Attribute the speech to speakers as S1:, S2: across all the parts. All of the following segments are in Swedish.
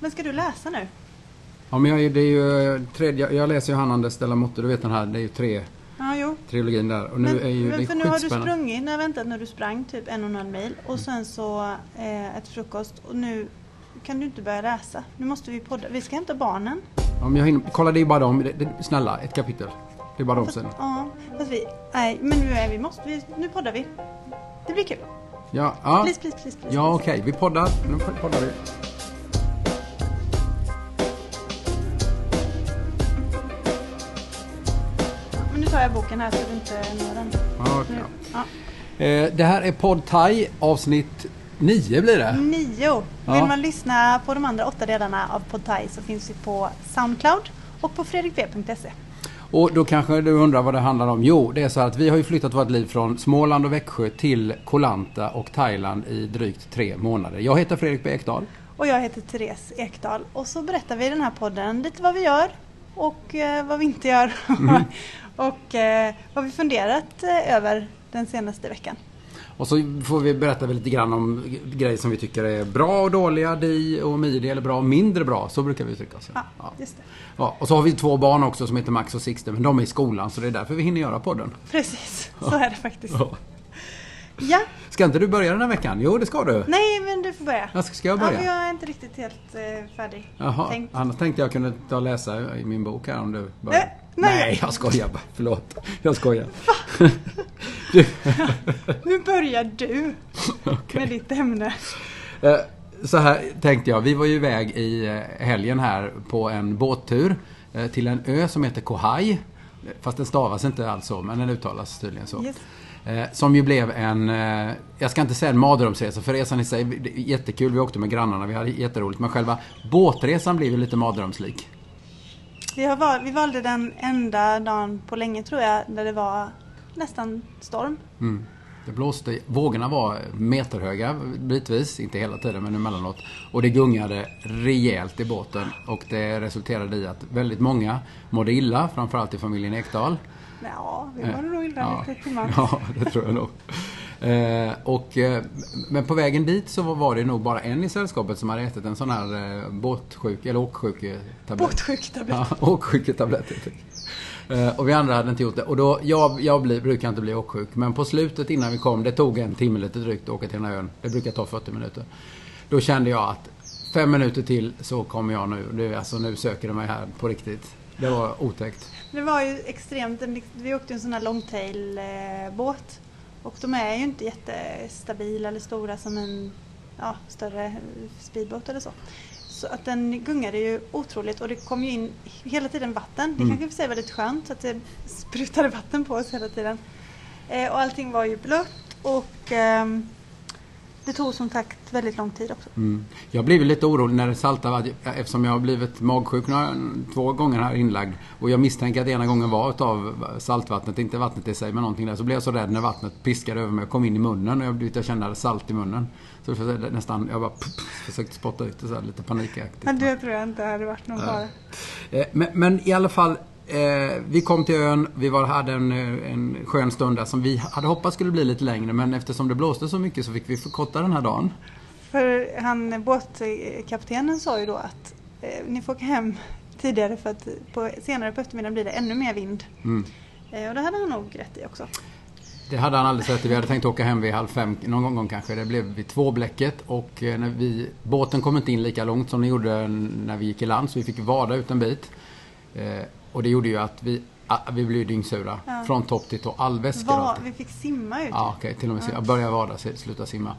S1: Men ska du läsa nu?
S2: Ja, men jag, det är ju tredje, jag läser ju de la Motte, du vet den här, det är ju tre
S1: Ja, jo.
S2: trilogin där. Och nu
S1: men,
S2: är ju, det
S1: men
S2: är
S1: för nu har du sprungit, när jag väntat när du sprang typ en och en halv mil och sen så eh, ett frukost och nu kan du inte börja läsa. Nu måste vi podda. Vi ska hämta barnen.
S2: Ja, men jag hinner, kolla det är bara dem, det, det, snälla ett kapitel. Det är bara dem sen.
S1: Ja, fast vi, nej men nu är vi, måste vi, nu poddar vi. Det blir kul.
S2: Ja, ja.
S1: Please, please, please, please.
S2: Ja, okej. Vi poddar. Nu poddar vi.
S1: Jag boken här så du inte når den.
S2: Ja.
S1: Nu. Ja.
S2: Eh, det här är Podd Thai, avsnitt 9 blir det.
S1: Nio.
S2: Ja.
S1: Vill man lyssna på de andra åtta delarna av Podtai så finns vi på Soundcloud och på fredrikv.se.
S2: Och då kanske du undrar vad det handlar om. Jo, det är så att vi har ju flyttat vårt liv från Småland och Växjö till Koh Lanta och Thailand i drygt tre månader. Jag heter Fredrik B. Ekdahl.
S1: Och jag heter Therese Ekdahl och så berättar vi i den här podden lite vad vi gör och eh, vad vi inte gör
S2: Mm.
S1: och eh, vad vi funderat eh, över den senaste veckan.
S2: Och så får vi berätta lite grann om grejer som vi tycker är bra och dåliga, di och midi, eller bra och mindre bra. Så brukar vi uttrycka oss.
S1: Ja,
S2: Ja.
S1: just det.
S2: Ja, och så har vi två barn också som heter Max och Sixten, men de är i skolan så det är därför vi hinner göra podden.
S1: Precis, så är det faktiskt.
S2: Ja.
S1: Ja,
S2: Ska inte du börja den här veckan? Jo, det ska du.
S1: nej men du får börja.
S2: Ja, ska jag
S1: Ja,
S2: börja?
S1: för jag är inte riktigt helt eh, färdig.
S2: Jaha,
S1: tänkt.
S2: annars tänkte jag kunde ta och läsa i min bok här om du börjar.
S1: Nej, nej.
S2: nej, jag skojar bara. Förlåt. Jag skojar. du,
S1: Nu börjar du
S2: okej.
S1: med ditt ämne.
S2: Eh, Så här tänkte jag. Vi var ju iväg i eh, helgen här på en båttur eh, till en ö som heter Kohai. Fast den stavas inte alls så, men den uttalas tydligen så.
S1: Yes.
S2: Eh, Som ju blev en, eh, jag ska inte säga en mardrömsresa, för resan i sig, jättekul, vi åkte med grannarna, vi hade jätteroligt. Men själva båtresan blev ju lite mardrömslik.
S1: Vi, val, vi valde den enda dagen på länge tror jag där det var nästan storm.
S2: Mm. Det blåste, vågorna var meterhöga bitvis, inte hela tiden men emellanåt. Och det gungade rejält i båten och det resulterade i att väldigt många mådde illa, framförallt i familjen Ekdal.
S1: Ja, vi var nog illa
S2: ja.
S1: lite till mans.
S2: ja, det tror jag nog. Eh, och, eh, men på vägen dit så var det nog bara en i sällskapet som hade ätit en sån här eh, båtsjuk, eller åksjuketablett.
S1: Båtsjuktablett.
S2: Ja, åksjuketabletter. typ. Eh, och vi andra hade inte gjort det. Och då, jag, jag blir, brukar inte bli åksjuk. Men på slutet innan vi kom, det tog en timme lite drygt att åka till den här ön. Det brukar ta 40 minuter. Då kände jag att fem minuter till så kommer jag nu. Det, alltså nu söker de mig här på riktigt. Det var otäckt.
S1: Det var ju extremt, vi åkte en sån här longtail-båt och de är ju inte jättestabila eller stora som en ja, större speedboat eller så. Så att den gungade ju otroligt och det kom ju in hela tiden vatten. Det
S2: Mm.
S1: kanske i och för sig var lite skönt att det sprutade vatten på oss hela tiden. Eh, och allting var ju blött och ehm, det tog som sagt väldigt lång tid också.
S2: Mm. Jag blev lite orolig när det saltade eftersom jag har blivit magsjuk några, två gånger här inlagd. Och jag misstänker att ena gången var utav saltvattnet, inte vattnet i sig men någonting där. Så blev jag så rädd när vattnet piskade över mig och kom in i munnen och jag, jag kände salt i munnen. Så var nästan, jag bara puff, försökte spotta ut det så här, lite panikaktigt.
S1: Men det tror jag inte hade varit någon fara.
S2: Eh, Men, men i alla fall, eh, vi kom till ön, vi var, hade en, eh, en skön stund där som vi hade hoppats skulle bli lite längre. Men eftersom det blåste så mycket så fick vi förkorta den här dagen.
S1: För han, båtkaptenen sa ju då att eh, ni får åka hem tidigare för att på, senare på eftermiddagen blir det ännu mer vind.
S2: Mm.
S1: Eh, och det hade han nog rätt i också.
S2: Det hade han alldeles rätt i. Vi hade tänkt åka hem vid halv fem någon gång kanske. Det blev vid tvåblecket och eh, när vi, båten kom inte in lika långt som den gjorde när vi gick i land så vi fick vada ut en bit. Och det gjorde ju att vi, vi blev dyngsura.
S1: Ja.
S2: Från topp till tå. All väska
S1: vi fick simma ut.
S2: Ja, okej. till och med jag började vada, sluta simma.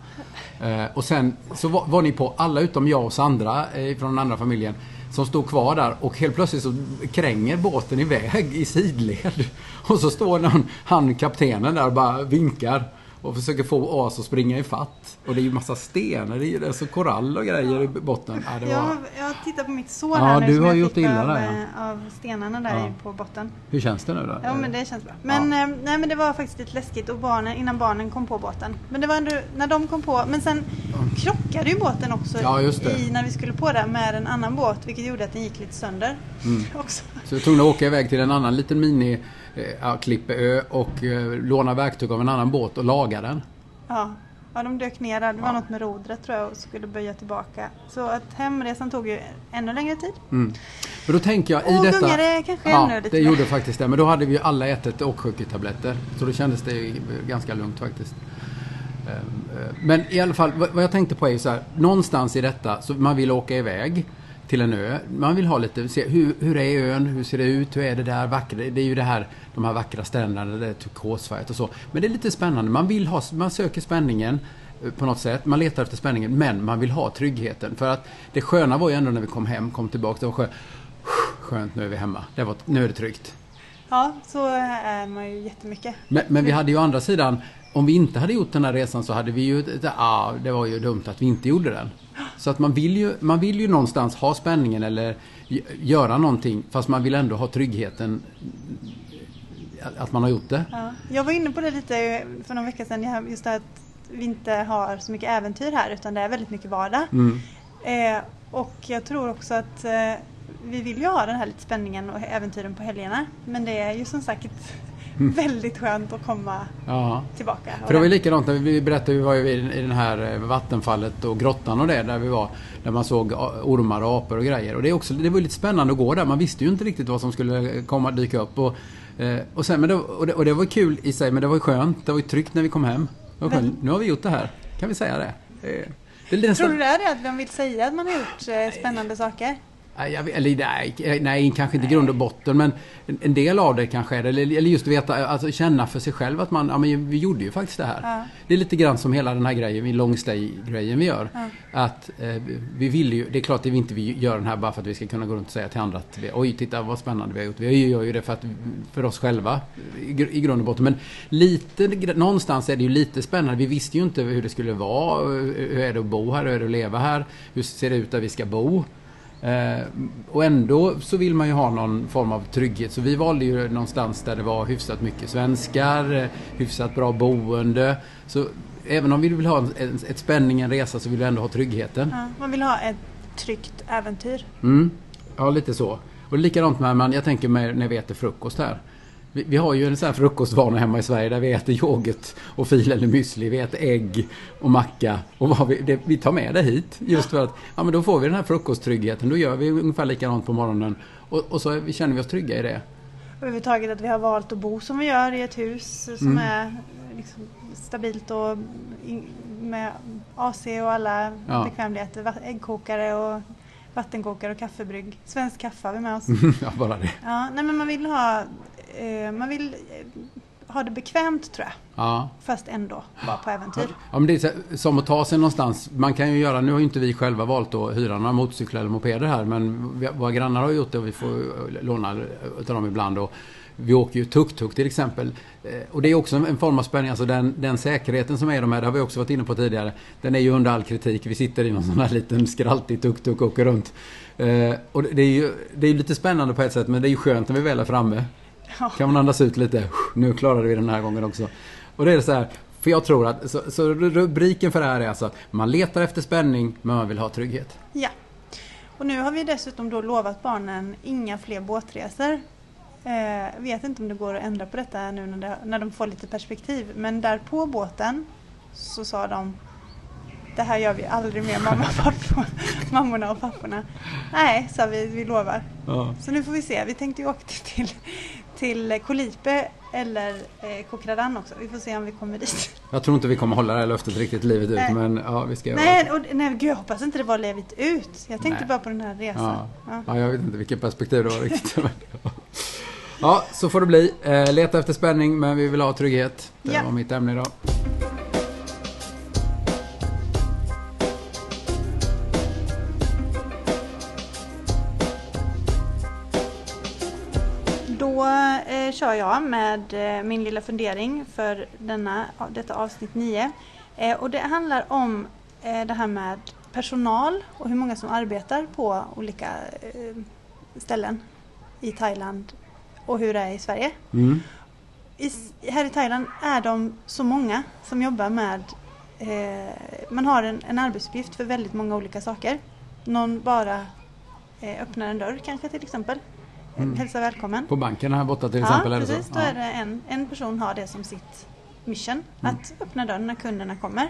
S2: Eh, och sen så var, var ni på, alla utom jag och Sandra eh, från den andra familjen, som stod kvar där och helt plötsligt så kränger båten iväg i sidled. Och så står någon, han kaptenen där och bara vinkar och försöker få oss att springa i fatt. Och det är ju massa stenar, ju alltså korall och grejer i botten. Ja, var,
S1: Jag, jag tittar på mitt sår
S2: Ja,
S1: här nu
S2: du har gjort illa
S1: av,
S2: där, ja.
S1: eh, av stenarna där
S2: Ja.
S1: i- på botten.
S2: Hur känns det nu då?
S1: Ja men det känns bra. Men, eh, nej, men det var faktiskt lite läskigt och barnen, innan barnen kom på båten. Men det var ändå när de kom på. Men sen krockade ju båten också
S2: Ja,
S1: i, när vi skulle på där med en annan båt. Vilket gjorde att den gick lite sönder.
S2: Mm.
S1: Också.
S2: Så jag var tvungen att åka iväg till en annan liten mini ja, klippeö och eh, låna verktyg av en annan båt och laga den.
S1: Ja. Ja, de dök ner där. Det var
S2: Ja.
S1: något med rodret tror jag och skulle böja tillbaka. Så att hemresan tog ju ännu längre tid.
S2: Mm. Men då tänker jag i
S1: Och
S2: detta...
S1: gungade kanske
S2: ja,
S1: ännu lite
S2: det gjorde faktiskt det. Men då hade vi ju alla ätit åksjuketabletter. Så då kändes det ganska lugnt faktiskt. Ehm, eh, Men i alla fall, vad vad jag tänkte på är ju så här. Någonstans i detta, så man vill åka iväg till en ö. Man vill ha lite, se hur, hur är ön, hur ser det ut, hur är det där vackra? Det är ju det här, de här vackra stränderna, det är turkosfärgat och så. Men det är lite spännande. Man vill ha, man söker spänningen eh, på något sätt. Man letar efter spänningen, men man vill ha tryggheten. För att det sköna var ju ändå när vi kom hem, kom tillbaka, det var skönt. Skönt, nu är vi hemma. Det var, nu är det tryggt.
S1: Ja, så är man ju jättemycket.
S2: Men, men vi hade ju å andra sidan, om vi inte hade gjort den här resan så hade vi ju, ja ah, det var ju dumt att vi inte gjorde den. Så att man vill ju, man vill ju någonstans ha spänningen eller göra någonting fast man vill ändå ha tryggheten att man har gjort det.
S1: Ja. Jag var inne på det lite för någon vecka sedan, just det att vi inte har så mycket äventyr här utan det är väldigt mycket vardag.
S2: Mm.
S1: Eh, och jag tror också att eh, vi vill ju ha den här lite spänningen och äventyren på helgerna. Men det är ju som sagt väldigt skönt att komma
S2: Ja.
S1: tillbaka.
S2: För det var ju likadant när vi berättade, vi var ju i den här eh, vattenfallet och grottan och det där vi var. Där man såg ormar och apor och grejer. Och det, är också, det var lite spännande att gå där. Man visste ju inte riktigt vad som skulle komma dyka upp. Och, eh, och, sen, men det, och, det, och det var kul i sig, men det var ju skönt. Det var ju tryggt när vi kom hem. Skönt. Nu har vi gjort det här. Kan vi säga det? Eh, det
S1: Tror du det är det att man vill säga att man har gjort eh, spännande saker?
S2: Jag eller nej, eh, nej, kanske inte grund och botten men en, del av det kanske är det. Eller, eller just veta, alltså känna för sig själv att man, ja men vi gjorde ju faktiskt det här.
S1: Ja.
S2: Det är lite grann som hela den här grejen, vi long stay-grejen vi gör.
S1: Ja.
S2: Att eh, vi vill ju, det är klart att vi inte vi gör den här bara för att vi ska kunna gå runt och säga till andra att vi, oj titta vad spännande vi har gjort. Vi gör ju det för, att, för oss själva i, gr- i grund och botten. Men lite, någonstans är det ju lite spännande. Vi visste ju inte hur det skulle vara. Hur är det att bo här? Hur är det att leva här? Hur ser det ut där vi ska bo? Eh, och ändå så vill man ju ha någon form av trygghet. Så vi valde ju någonstans där det var hyfsat mycket svenskar, eh, hyfsat bra boende. Så även om vi vill ha en, en, ett spänning, en resa, så vill vi ändå ha tryggheten.
S1: Ja, man vill ha ett tryggt äventyr.
S2: Mm. Ja, lite så. Och likadant med, man, jag tänker med när vi äter frukost här. Vi, vi har ju en sån här frukostvana hemma i Sverige där vi äter yoghurt och fil eller müsli. Vi äter ägg och macka. Och vad vi, det, vi tar med det hit. Just för att ja, men då får vi den här frukosttryggheten. Då gör vi ungefär likadant på morgonen. Och, och så är känner vi oss trygga i det.
S1: Överhuvudtaget att vi har valt att bo som vi gör i ett hus som
S2: Mm.
S1: är liksom stabilt och in, med AC och alla
S2: Ja.
S1: bekvämligheter. Äggkokare och vattenkokare och kaffebrygg. Svensk kaffe har vi med oss.
S2: ja, bara det.
S1: Ja, nej men man vill ha, eh, man vill eh, ha det bekvämt tror jag.
S2: Ja.
S1: Fast ändå vara på äventyr.
S2: Ja, men det är som att ta sig någonstans. Man kan ju göra, nu har ju inte vi själva valt att hyra några motorcyklar eller mopeder här men våra grannar har gjort det och vi får eh, låna utav dem ibland. Och vi åker ju tuk-tuk till exempel. Eh, Och det är också en form av spänning. Alltså den, den säkerheten som är i de här, det har vi också varit inne på tidigare. Den är ju under all kritik. Vi sitter i någon sån här liten skraltig tuk-tuk och åker runt. Och det är ju det är lite spännande på ett sätt men det är ju skönt när vi väl är framme.
S1: Ja.
S2: Kan man andas ut lite. Nu klarade vi den här gången också. Och det är så här, för jag tror att, så, så rubriken för det här är alltså att man letar efter spänning men man vill ha trygghet.
S1: Ja. Och nu har vi dessutom då lovat barnen inga fler båtresor. Eh, vet inte om det går att ändra på detta nu när, det, när de får lite perspektiv. Men där på båten så sa de det här gör vi aldrig mer mamma och pappor, mammorna och papporna. Nej, sa vi, vi lovar.
S2: Ja.
S1: Så nu får vi se. Vi tänkte ju åka till, till Kolipe eller eh, Kokradan också. Vi får se om vi kommer dit.
S2: Jag tror inte vi kommer hålla det här löftet riktigt livet ut
S1: Nej.
S2: men ja, vi ska
S1: Nej, och, nej, gud jag hoppas inte det var ledigt ut. Jag tänkte
S2: Nej.
S1: bara på den här resan.
S2: Ja.
S1: Ja.
S2: ja, jag vet inte vilket perspektiv det var riktigt. ja. Så får det bli. Eh, leta efter spänning men vi vill ha trygghet. Det var mitt ämne idag.
S1: Kör jag med eh, min lilla fundering för denna, detta avsnitt 9. Eh, och det handlar om eh, det här med personal och hur många som arbetar på olika ställen i Thailand och hur det är i Sverige.
S2: Mm.
S1: I, här i Thailand är de så många som jobbar med eh, man har en, en arbetsuppgift för väldigt många olika saker. Någon bara eh, öppnar en dörr kanske till exempel.
S2: Mm.
S1: Hälsa välkommen.
S2: På banken här borta till exempel.
S1: Ja,
S2: eller
S1: precis.
S2: så.
S1: Då
S2: Ja.
S1: är det en, en person har det som sitt mission.
S2: Mm.
S1: Att öppna dörren när kunderna kommer.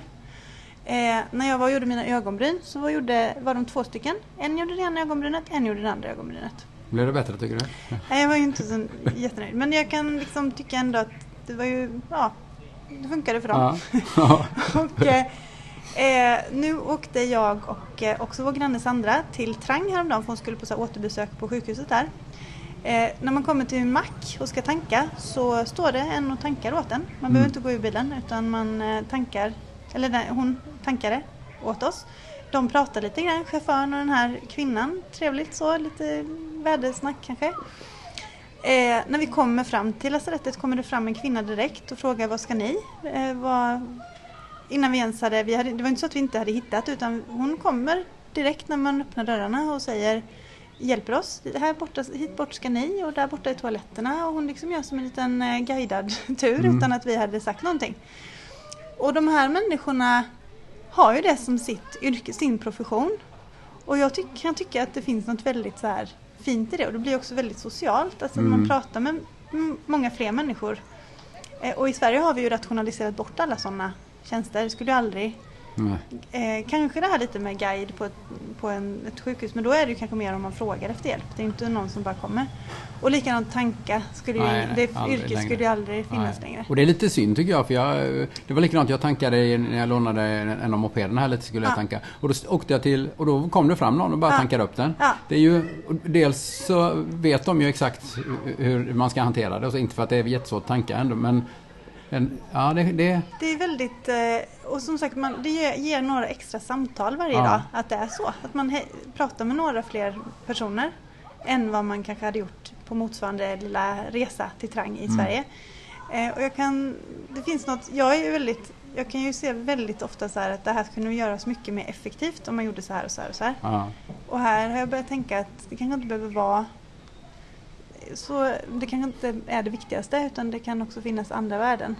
S1: Eh, när jag var och gjorde mina ögonbryn så var, gjorde, var de två stycken. En gjorde det ena ögonbrynet, en gjorde det andra ögonbrynet.
S2: Blev det bättre tycker du?
S1: Nej, jag var ju inte så jättenöjd. Men jag kan liksom tycka ändå att det var ju, ja, det funkade för dem.
S2: Ja.
S1: och, eh, eh, nu åkte jag och eh, också vår granne Sandra till Trang häromdagen för hon skulle på så här, återbesök på sjukhuset där. Eh, när man kommer till en mack och ska tanka så står det en och tankar åt en. Man behöver
S2: Mm.
S1: inte gå ur bilen utan man eh, tankar, eller nej, hon tankade åt oss. De pratar lite grann, chauffören och den här kvinnan. Trevligt så, lite vädersnack kanske. Eh, när vi kommer fram till lasarettet kommer det fram en kvinna direkt och frågar vad ska ni? Eh, vad, innan vi ens hade, vi hade, det var inte så att vi inte hade hittat utan hon kommer direkt när man öppnar dörrarna och säger hjälper oss. Här borta, hit bort ska ni och där borta är toaletterna och hon liksom gör som en liten eh, guidad tur
S2: Mm.
S1: utan att vi hade sagt någonting. Och de här människorna har ju det som sitt yrke, sin profession. Och jag tyck, kan tycka att det finns något väldigt så här fint i det och det blir också väldigt socialt. Alltså
S2: Mm.
S1: man pratar med många fler människor. Eh, och i Sverige har vi ju rationaliserat bort alla sådana tjänster. Det skulle ju aldrig. Eh, kanske det här lite med guide på, ett, på en, ett sjukhus men då är det ju kanske mer om man frågar efter hjälp. Det är inte någon som bara kommer. Och likadant tanka, skulle ju,
S2: Nej, nej,
S1: det
S2: aldrig
S1: yrket skulle ju aldrig finnas
S2: Nej.
S1: längre.
S2: Och det är lite synd tycker jag för jag, det var likadant, jag tankade när jag lånade en av mopederna här lite skulle jag
S1: Ja.
S2: tanka. Och då åkte jag till, och då kom det fram någon och bara
S1: Ja.
S2: tankade upp den.
S1: Ja.
S2: Det är ju, dels så vet de ju exakt hur man ska hantera det, och så inte för att det är jättesvårt att tanka ändå men en, ja, det, det,
S1: Det är väldigt, eh, och som sagt man, det ger, ger några extra samtal varje
S2: Ja.
S1: dag att det är så. Att man he, pratar med några fler personer än vad man kanske hade gjort på motsvarande lilla resa till Trang i
S2: Mm.
S1: Sverige. Eh, och jag kan, det finns något, jag är väldigt, jag kan ju se väldigt ofta så här att det här kunde göras mycket mer effektivt om man gjorde så här och så här och så här.
S2: ja.
S1: Och här har jag börjat tänka att det kanske inte behöver vara så det kanske inte är det viktigaste utan det kan också finnas andra värden.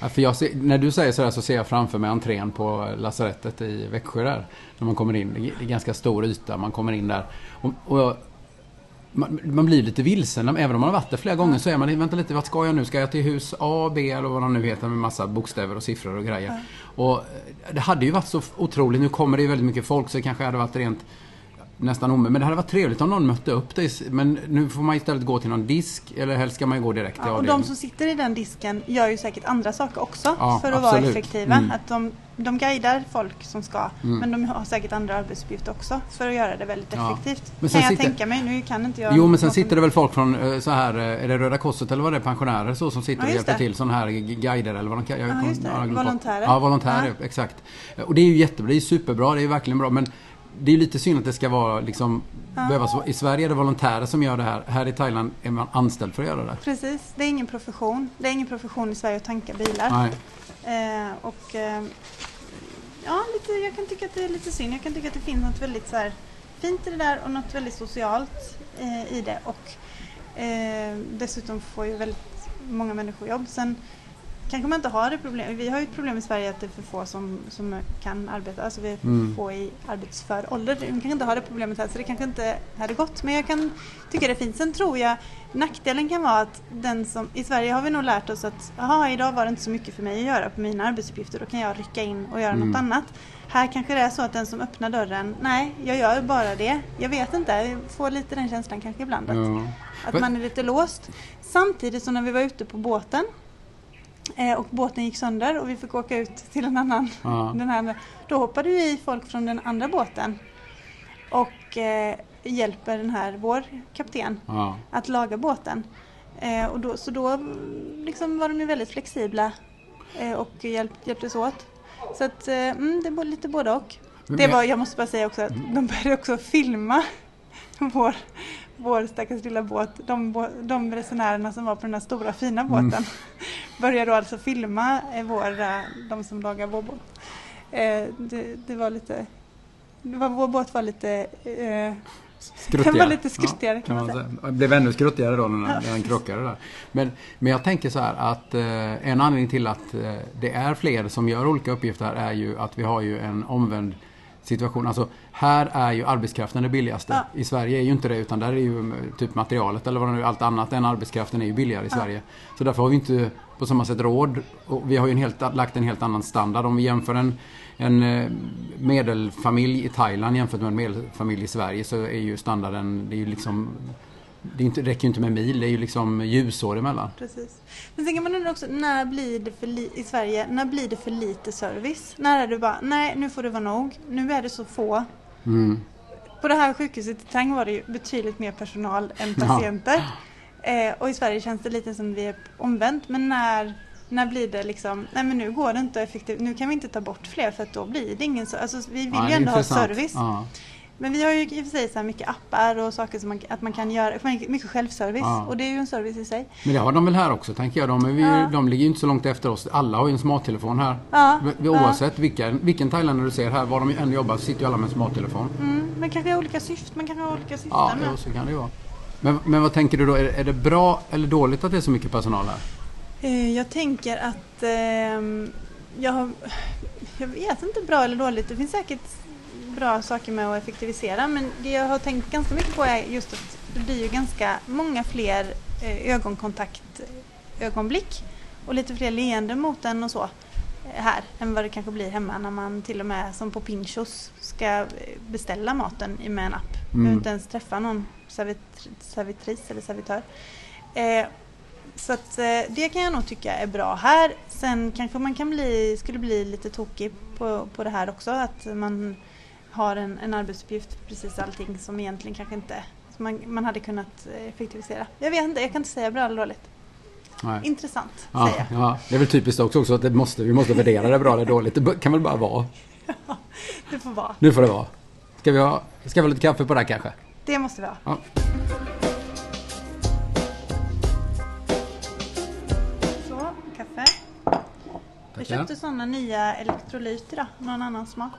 S2: Ja, för jag ser, när du säger sådär så ser jag framför mig entrén på lasarettet i Växjö där. När man kommer in. Det är ganska stor yta. Man kommer in där. Och, och man, man blir lite vilsen. Även om man har varit där flera gånger så är man vänta lite, vart ska jag nu? Ska jag till hus A, B eller vad de nu heter med massa bokstäver och siffror och grejer. Och eh, det hade ju varit så otroligt. Nu kommer det ju väldigt mycket folk så det kanske hade varit rent nästan omöjligt. Men det hade varit trevligt om någon mötte upp dig. Men nu får man istället gå till någon disk eller helst ska man gå direkt till
S1: Ja, och de som sitter i den disken gör ju säkert andra saker också
S2: Ja,
S1: för att vara
S2: absolut.
S1: effektiva.
S2: Mm.
S1: Att de, de guidar folk som ska
S2: Mm.
S1: men de har säkert andra arbetsuppgifter också för att göra det väldigt
S2: Ja.
S1: effektivt.
S2: Men sen
S1: kan jag
S2: sitter-
S1: tänka mig, nu kan inte jag...
S2: Jo men sen
S1: något-
S2: sitter det väl folk från eh, så här, eh, är det Röda Korset eller vad det är, pensionärer så som sitter
S1: Ja,
S2: och hjälper
S1: det.
S2: till, sådana här gu- guider eller vad de kan
S1: Ja, just det. Volontärer.
S2: Ja, volontärer,
S1: Ja.
S2: exakt. Och det är ju jättebra, det är superbra, det är verkligen bra men det är lite synd att det ska vara liksom,
S1: Ja.
S2: behövas, i Sverige är det volontärer som gör det här, här i Thailand är man anställd för att göra det.
S1: Precis, det är ingen profession. Det är ingen profession i Sverige att tanka bilar.
S2: Nej.
S1: Eh, och eh, ja, lite, jag kan tycka att det är lite synd. Jag kan tycka att det finns något väldigt så här, fint i det där och något väldigt socialt eh, i det. Och eh, dessutom får ju väldigt många människor jobb. Sen kanske man inte har det problem. Vi har ju ett problem i Sverige att det är för få som, som kan arbeta. Alltså vi är för
S2: Mm.
S1: få i arbetsför ålder. Vi kanske inte har det problemet här så det kanske inte hade gått. Men jag kan tycka det fint. Sen tror jag nackdelen kan vara att den som, i Sverige har vi nog lärt oss att jaha, idag var det inte så mycket för mig att göra på mina arbetsuppgifter. Då kan jag rycka in och göra
S2: Mm.
S1: något annat. Här kanske det är så att den som öppnar dörren, nej, jag gör bara det. Jag vet inte, jag får lite den känslan kanske ibland. Att,
S2: Ja.
S1: att man är lite låst. Samtidigt som när vi var ute på båten och båten gick sönder och vi fick åka ut till en annan.
S2: Ja.
S1: Den här, då hoppade ju i folk från den andra båten och eh, hjälper den här, vår kapten,
S2: Ja.
S1: att laga båten. Eh, och då, så då mm, liksom var de ju väldigt flexibla eh, och hjälp, hjälptes åt. Så att, eh, mm, det var lite både och. Det var, jag måste bara säga också att de började också filma vår, vår stackars lilla båt. De, de resenärerna som var på den här stora fina båten började då alltså filma eh, våra, de som lagar vår båt. Eh, det, det var lite, det var, vår båt var lite eh,
S2: Skruttiga.
S1: Den var lite skruttigare, kan man
S2: säga. Det blev ännu skruttigare då när när den krockade där. Men, men jag tänker så här att eh, en anledning till att eh, det är fler som gör olika uppgifter är ju att vi har ju en omvänd situation. Alltså, här är ju arbetskraften det billigaste.
S1: Ja.
S2: I Sverige är ju inte det utan där är ju eh, typ materialet eller vad det nu är, allt annat än arbetskraften är ju billigare i
S1: Ja.
S2: Sverige. Så därför har vi inte på samma sätt råd. Och vi har ju en helt, lagt en helt annan standard. Om vi jämför en, en eh, medelfamilj i Thailand jämfört med en medelfamilj i Sverige så är ju standarden, det är ju liksom det inte, räcker ju inte med mil, det är ju liksom ljusår emellan.
S1: Precis. Men sen kan man undra också, när blir det för li- i Sverige, när blir det för lite service? När är det bara, nej nu får det vara nog, nu är det så få.
S2: Mm.
S1: På det här sjukhuset i Tang var det ju betydligt mer personal än
S2: Ja.
S1: patienter. Eh, och i Sverige känns det lite som vi är omvänt. Men när, när blir det liksom, nej men nu går det inte effektivt, nu kan vi inte ta bort fler för att då blir det ingen så, alltså vi vill
S2: Ja,
S1: ju ändå ha
S2: intressant.
S1: service.
S2: Ja.
S1: Men vi har ju i och för sig så mycket appar och saker som man, att man kan göra, mycket självservice.
S2: Ja.
S1: Och det är ju en service i sig.
S2: Men det har de väl här också tänker jag. De, är vi,
S1: Ja.
S2: de ligger ju inte så långt efter oss. Alla har ju en smarttelefon här.
S1: Ja,
S2: Oavsett vilken, vilken thailändare du ser här, var de än jobbar, sitter ju alla med en smarttelefon.
S1: Mm, men kanske har olika syften, man kanske har olika syften
S2: Ja,
S1: med.
S2: jo, så kan det ju vara. Men, men vad tänker du då? Är, är det bra eller dåligt att det är så mycket personal här?
S1: Eh, Jag tänker att ehm, jag jag vet inte bra eller dåligt. Det finns säkert bra saker med att effektivisera men det jag har tänkt ganska mycket på är just att det blir ju ganska många fler eh, ögonkontakt ögonblick och lite fler leenden mot en och så eh, här än vad det kanske blir hemma när man till och med som på Pinchos ska eh, beställa maten med en app.
S2: Mm.
S1: inte ens träffa någon servitr- servitris eller servitör. Eh, så att, eh, det kan jag nog tycka är bra här. Sen kanske man kan bli, skulle bli lite tokig på, på det här också. Att man har en, en arbetsuppgift precis allting som egentligen kanske inte man, man hade kunnat eh, effektivisera. Jag vet inte, jag kan inte säga bra eller dåligt.
S2: Nej.
S1: Intressant,
S2: Ja,
S1: säger jag.
S2: ja, det är väl typiskt också, också att det måste, vi måste värdera det bra eller dåligt. Det kan väl bara vara.
S1: Det får vara.
S2: Nu får det vara. Ska vi ha, ska vi ha lite kaffe på det här kanske?
S1: Det måste vi ha.
S2: Ja.
S1: Så, kaffe. Jag köpte sådana nya elektrolyt idag, någon annan smak.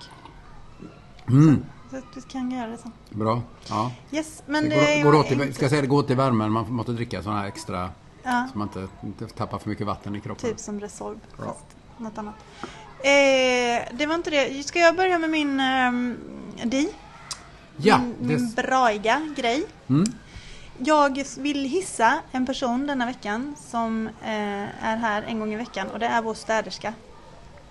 S2: Mm,
S1: Så att vi kan göra det sen.
S2: bra. Ja.
S1: Yes, men
S2: Det
S1: det,
S2: går, går åt till, ska säga det går åt till värmen. Man måste dricka sådana här extra
S1: Ja,
S2: så man inte, inte tappar för mycket vatten i kroppen.
S1: typ som Resorb,
S2: Ja.
S1: fast något annat. Eh, det var inte det. Ska jag börja med min um, di?
S2: Ja,
S1: min,
S2: det,
S1: braiga grej.
S2: mm,
S1: Jag vill hissa en person denna veckan som eh, är här en gång i veckan och det är vår städerska.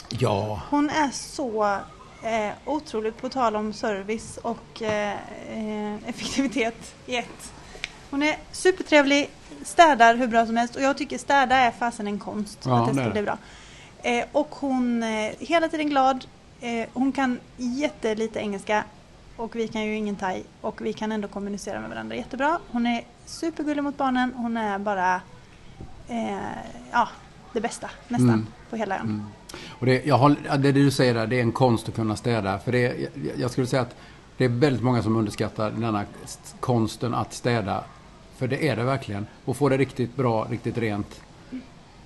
S2: ja.
S1: Hon är så eh, otroligt på tal om service och eh, eh, effektivitet i ett. Hon är supertrevlig, städar hur bra som helst och jag tycker städa är fasen en konst.
S2: Ja,
S1: att det ska bli bra. Eh, och hon är hela tiden glad. Eh, hon kan jättelite engelska och vi kan ju ingen thai och vi kan ändå kommunicera med varandra jättebra. Hon är supergullig mot barnen. Hon är bara eh, ja, det bästa nästan
S2: Mm.
S1: på hela ön.
S2: Mm. Och det, jag ja, det du säger där, det är en konst att kunna städa. För det, jag, skulle säga att det är väldigt många som underskattar denna st- konsten att städa. För det är det verkligen. Och få det riktigt bra, riktigt rent.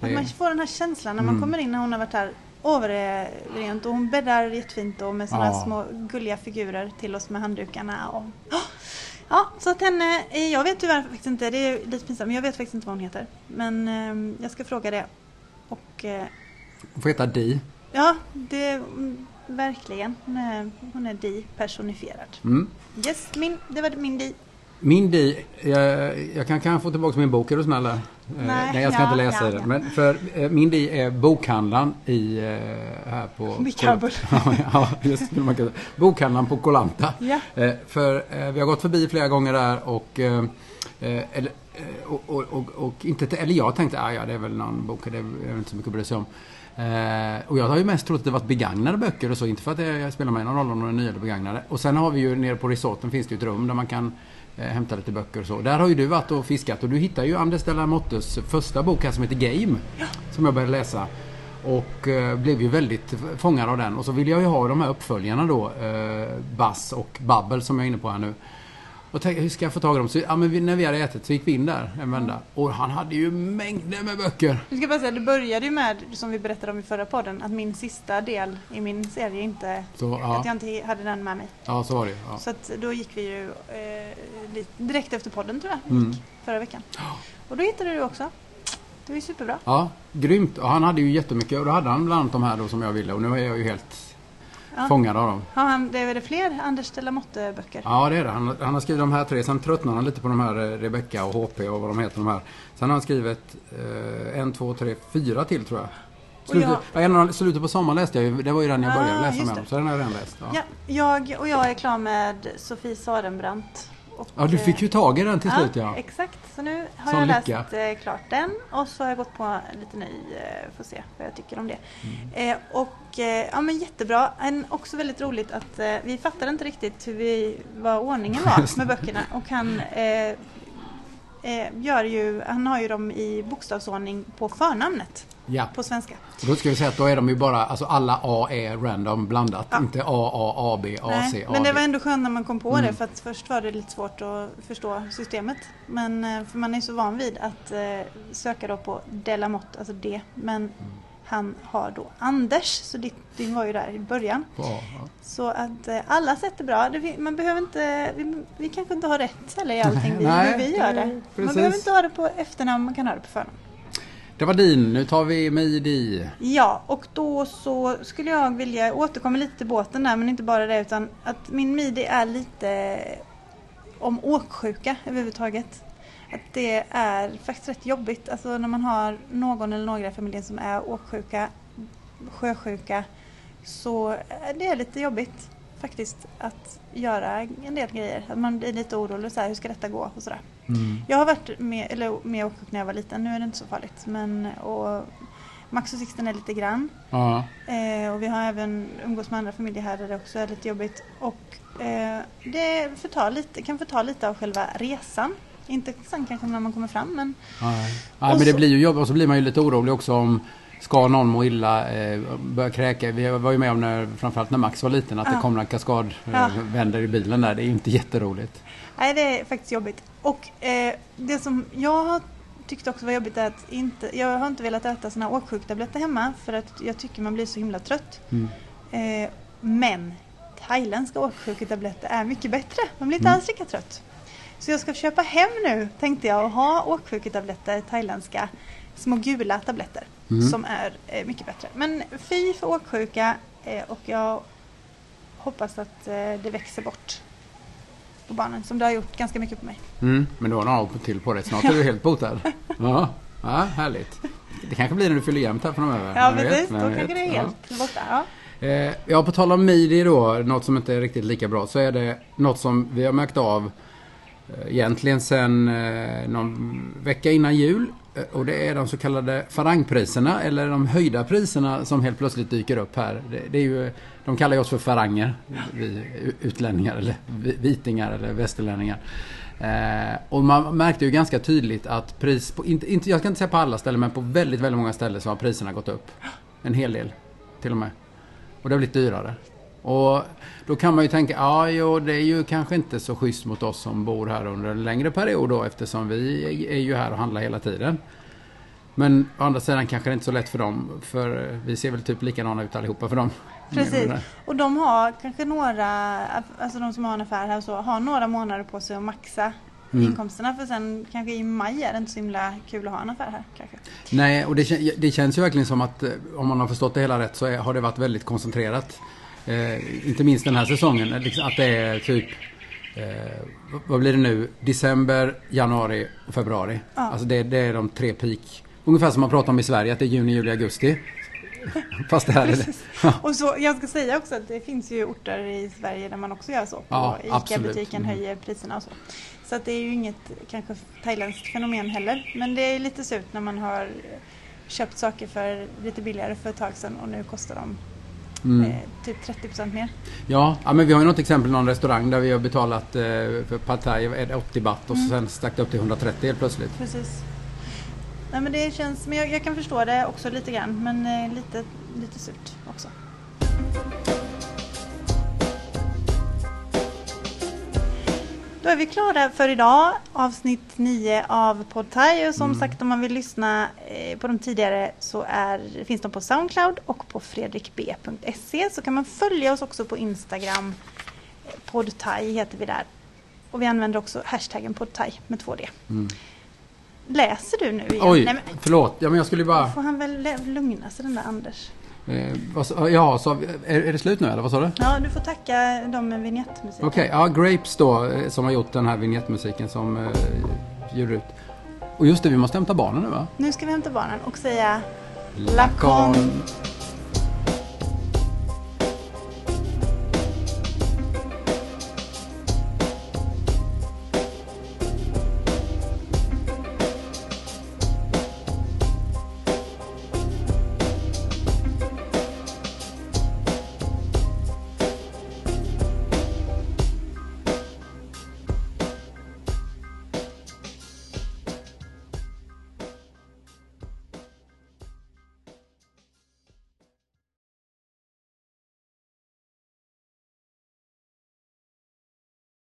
S1: Att man får den här känslan när man
S2: Mm.
S1: kommer in när hon har varit här. Åh vad det är rent och hon bäddar jättefint och med sådana
S2: Ja.
S1: små gulliga figurer till oss med handdukarna. Och... Ja, så att henne, eh, jag vet tyvärr faktiskt inte, det är lite pinsamt, men jag vet faktiskt inte vad hon heter. Men ehm, jag ska fråga det. Och eh,
S2: Hon får heta Di.
S1: ja, det verkligen. Hon är, hon är Di personifierad.
S2: Mm.
S1: Yes, min, det var min Di.
S2: Min Di, jag, jag kan, kan jag få tillbaka min bok, är du snäll där? Eh,
S1: Nej,
S2: jag ska
S1: ja,
S2: inte läsa
S1: ja,
S2: den.
S1: ja.
S2: Men för eh, min Di är bokhandlaren i, eh, här på...
S1: Vid Kabul.
S2: ja, just man säga. Bokhandlaren på Kolanta.
S1: Ja.
S2: För vi har gått förbi flera gånger där och eller, och, och, och, och inte, eller jag tänkte, ah, ja det är väl någon bok, det är inte så mycket att bry sig om. Eh, och jag har ju mest trott att det varit begagnade böcker och så, inte för att jag spelar mig någon roll om de är nya eller begagnade. Och sen har vi ju nere på resorten finns det ju ett rum där man kan eh, hämta lite böcker och så. Där har ju du varit och fiskat och du hittar ju Anders de la Mottes första bok här som heter Game. Som jag började läsa. Och eh, blev ju väldigt fångad av den. Och så vill jag ju ha de här uppföljarna då. Eh, Bass och Babbel som jag är inne på här nu. Och tänkte, hur ska jag få tag i dem? Så, ja, men vi, när vi hade ätit så gick vi in där en vända. Och han hade ju mängder med böcker.
S1: Jag ska bara säga, det började ju med, som vi berättade om i förra podden, att min sista del i min serie inte,
S2: Så,
S1: att
S2: ja,
S1: jag inte hade den med mig.
S2: ja, så var det ja.
S1: Så att då gick vi ju eh, direkt efter podden tror jag,
S2: Mm.
S1: förra veckan. Och då hittade du också. Det var ju superbra.
S2: Ja, grymt. Och han hade ju jättemycket. Och då hade han bland annat de här då som jag ville. Och nu är jag ju helt...
S1: Ja.
S2: Fångad av dem.
S1: Har han, det är det fler Anders de la Motte-böcker?
S2: Ja, det är det. Han, han har skrivit de här tre. Sen tröttnar han lite på de här eh, Rebecca och HP och vad de heter de här. Sen har han skrivit eh, en, två, tre, fyra till tror jag. Slutet,
S1: jag-
S2: ja, slutet på sommaren läste jag ju. Det var ju den jag
S1: Ah,
S2: började läsa
S1: just
S2: med dem. Så den har jag redan läst. Ja.
S1: Ja, jag, och jag är klar med Sofie Sarenbrant.
S2: Ja, du fick ju tag i den till slut ja.
S1: Exakt, så nu har
S2: Sån
S1: jag läst
S2: lycka.
S1: eh, klart den och så har jag gått på lite ny, eh, får se vad jag tycker om det.
S2: Mm.
S1: Eh, och eh, ja men jättebra, en, också väldigt roligt att eh, vi fattade inte riktigt hur vi, vad ordningen var med böckerna och han eh, eh, gör ju, han har ju dem i bokstavsordning på förnamnet
S2: ja.
S1: på svenska.
S2: Och då ska vi säga att då är de ju bara, alltså alla A är random blandat.
S1: Ja.
S2: Inte A, A, AB, AC, AD.
S1: men det var ändå skönt när man kom på
S2: Mm.
S1: det för att först var det lite svårt att förstå systemet. Men eh, för man är så van vid att eh, söka då på Delamotte, alltså D. Men
S2: Mm.
S1: han har då Anders, så ditt din var ju där i början.
S2: På A, ja.
S1: Så att eh, alla sätt är bra. Man behöver inte, vi, vi kanske inte har rätt heller i allting vi,
S2: Nej,
S1: vi gör det. Man
S2: precis.
S1: behöver inte ha det på efternamn, man kan ha det på förnamn.
S2: Det var din. Nu tar vi Midi.
S1: Ja, och då så skulle jag vilja återkomma lite till båten där, men inte bara det utan att min midi är lite om åksjuka överhuvudtaget. Att det är faktiskt rätt jobbigt, alltså när man har någon eller några i familjen som är åksjuka, sjösjuka, så det är lite jobbigt faktiskt att göra en del grejer. Att man blir lite orolig, så här, hur ska detta gå och sådär.
S2: Mm.
S1: Jag har varit med, eller med åksjuk när jag var liten, nu är det inte så farligt. Men, och Max och Sixten är lite grann.
S2: Ja.
S1: Eh, och vi har även umgås med andra familjer här där det också är lite jobbigt. Och eh, det förtar lite, kan förta lite av själva resan. Inte sen kanske när man kommer fram men
S2: Nej,
S1: Och
S2: men det blir ju jobbigt och så blir man ju lite orolig också om Ska någon må illa, eh, börja kräka. Vi var ju med om när, framförallt när Max var liten, att det
S1: Ja.
S2: kom en kaskad
S1: Ja.
S2: eh, vänder i bilen där. Det är ju inte jätteroligt.
S1: nej det är faktiskt jobbigt. Och eh, det som jag har tyckt också var jobbigt är att inte, jag har inte velat äta såna åksjuktabletter hemma för att jag tycker man blir så himla trött.
S2: Mm.
S1: Eh, men thailändska åksjuketabletter är mycket bättre. Man blir inte
S2: Mm.
S1: alls lika trött. Så jag ska köpa hem nu tänkte jag och ha åksjuketabletter, thailändska små gula tabletter
S2: Mm.
S1: som är eh, mycket bättre. Men fy för åksjuka eh, och jag hoppas att eh, det växer bort på barnen som det har gjort ganska mycket på mig.
S2: Mm. Men du har några år till på dig. Snart är du helt botad. Ja. ja, härligt. Det kanske blir när du fyller jämnt här framöver.
S1: Ja precis, då kanske det är
S2: Ja.
S1: helt borta. Ja.
S2: Eh, ja, på tal om midi då, något som inte är riktigt lika bra, så är det något som vi har märkt av eh, egentligen sen eh, någon vecka innan jul. Eh, och det är de så kallade farangpriserna, eller de höjda priserna som helt plötsligt dyker upp här. Det, det är ju, de kallar ju oss för faranger, vi utlänningar eller vitingar eller västerlänningar. Eh, och man märkte ju ganska tydligt att pris på, inte, inte, jag ska inte säga på alla ställen, men på väldigt, väldigt många ställen så har priserna gått upp. En hel del till och med. Och det har blivit dyrare. Och då kan man ju tänka, ja jo det är ju kanske inte så schysst mot oss som bor här under en längre period då eftersom vi är ju här och handlar hela tiden. Men å andra sidan kanske det inte är så lätt för dem för vi ser väl typ likadana ut allihopa för dem.
S1: Precis. Och de har kanske några, alltså de som har en affär här och så, har några månader på sig att maxa
S2: Mm.
S1: inkomsterna för sen kanske i maj är det inte så himla kul att ha en affär här kanske.
S2: Nej, och det, det känns ju verkligen som att eh, om man har förstått det hela rätt så är, har det varit väldigt koncentrerat. Eh, inte minst den här säsongen, eh, liksom att det är typ eh, vad- blir det nu? December, januari och februari.
S1: Ja.
S2: Alltså det, det är de tre peak. Ungefär som man pratar om i Sverige, att det är juni, juli, augusti. Fast det här är det. Ja.
S1: Och så, jag ska säga också att det finns ju orter i Sverige där man också gör så.
S2: Ja.
S1: ICA-butiken
S2: Mm.
S1: höjer priserna och så. Så att det är ju inget kanske thailändskt fenomen heller. Men det är lite surt när man har köpt saker för lite billigare för ett tag sedan och nu kostar de
S2: Mm.
S1: eh, typ 30% mer.
S2: Ja, ja, men vi har ju något exempel, någon restaurang där vi har betalat eh, för pad thai är det 80 baht och
S1: Mm.
S2: sen stack det upp till 130 helt plötsligt.
S1: Precis. Nej men det känns, men jag, jag kan förstå det också lite grann men eh, lite, lite surt också. Då är vi klara för idag, avsnitt 9 av Podtaj och som
S2: Mm.
S1: sagt om man vill lyssna eh, på de tidigare så är, finns de på Soundcloud och på fredrikb.se så kan man följa oss också på Instagram. Eh, Podtaj heter vi där. Och vi använder också hashtaggen Podtaj med 2D.
S2: Mm.
S1: Läser du nu igen?
S2: Oj,
S1: Nej, men,
S2: förlåt. Ja, men jag skulle bara...
S1: får han väl lugna sig den där Anders?
S2: Eh, ja, så, är, är det slut nu eller vad sa du?
S1: Ja, du får tacka dem med vignettmusik.
S2: Okej, ja Grapes då eh, som har gjort den här vignettmusiken som eh, ger ut. Och just det, vi måste hämta barnen nu va?
S1: Nu ska vi hämta barnen och säga
S2: Lacon.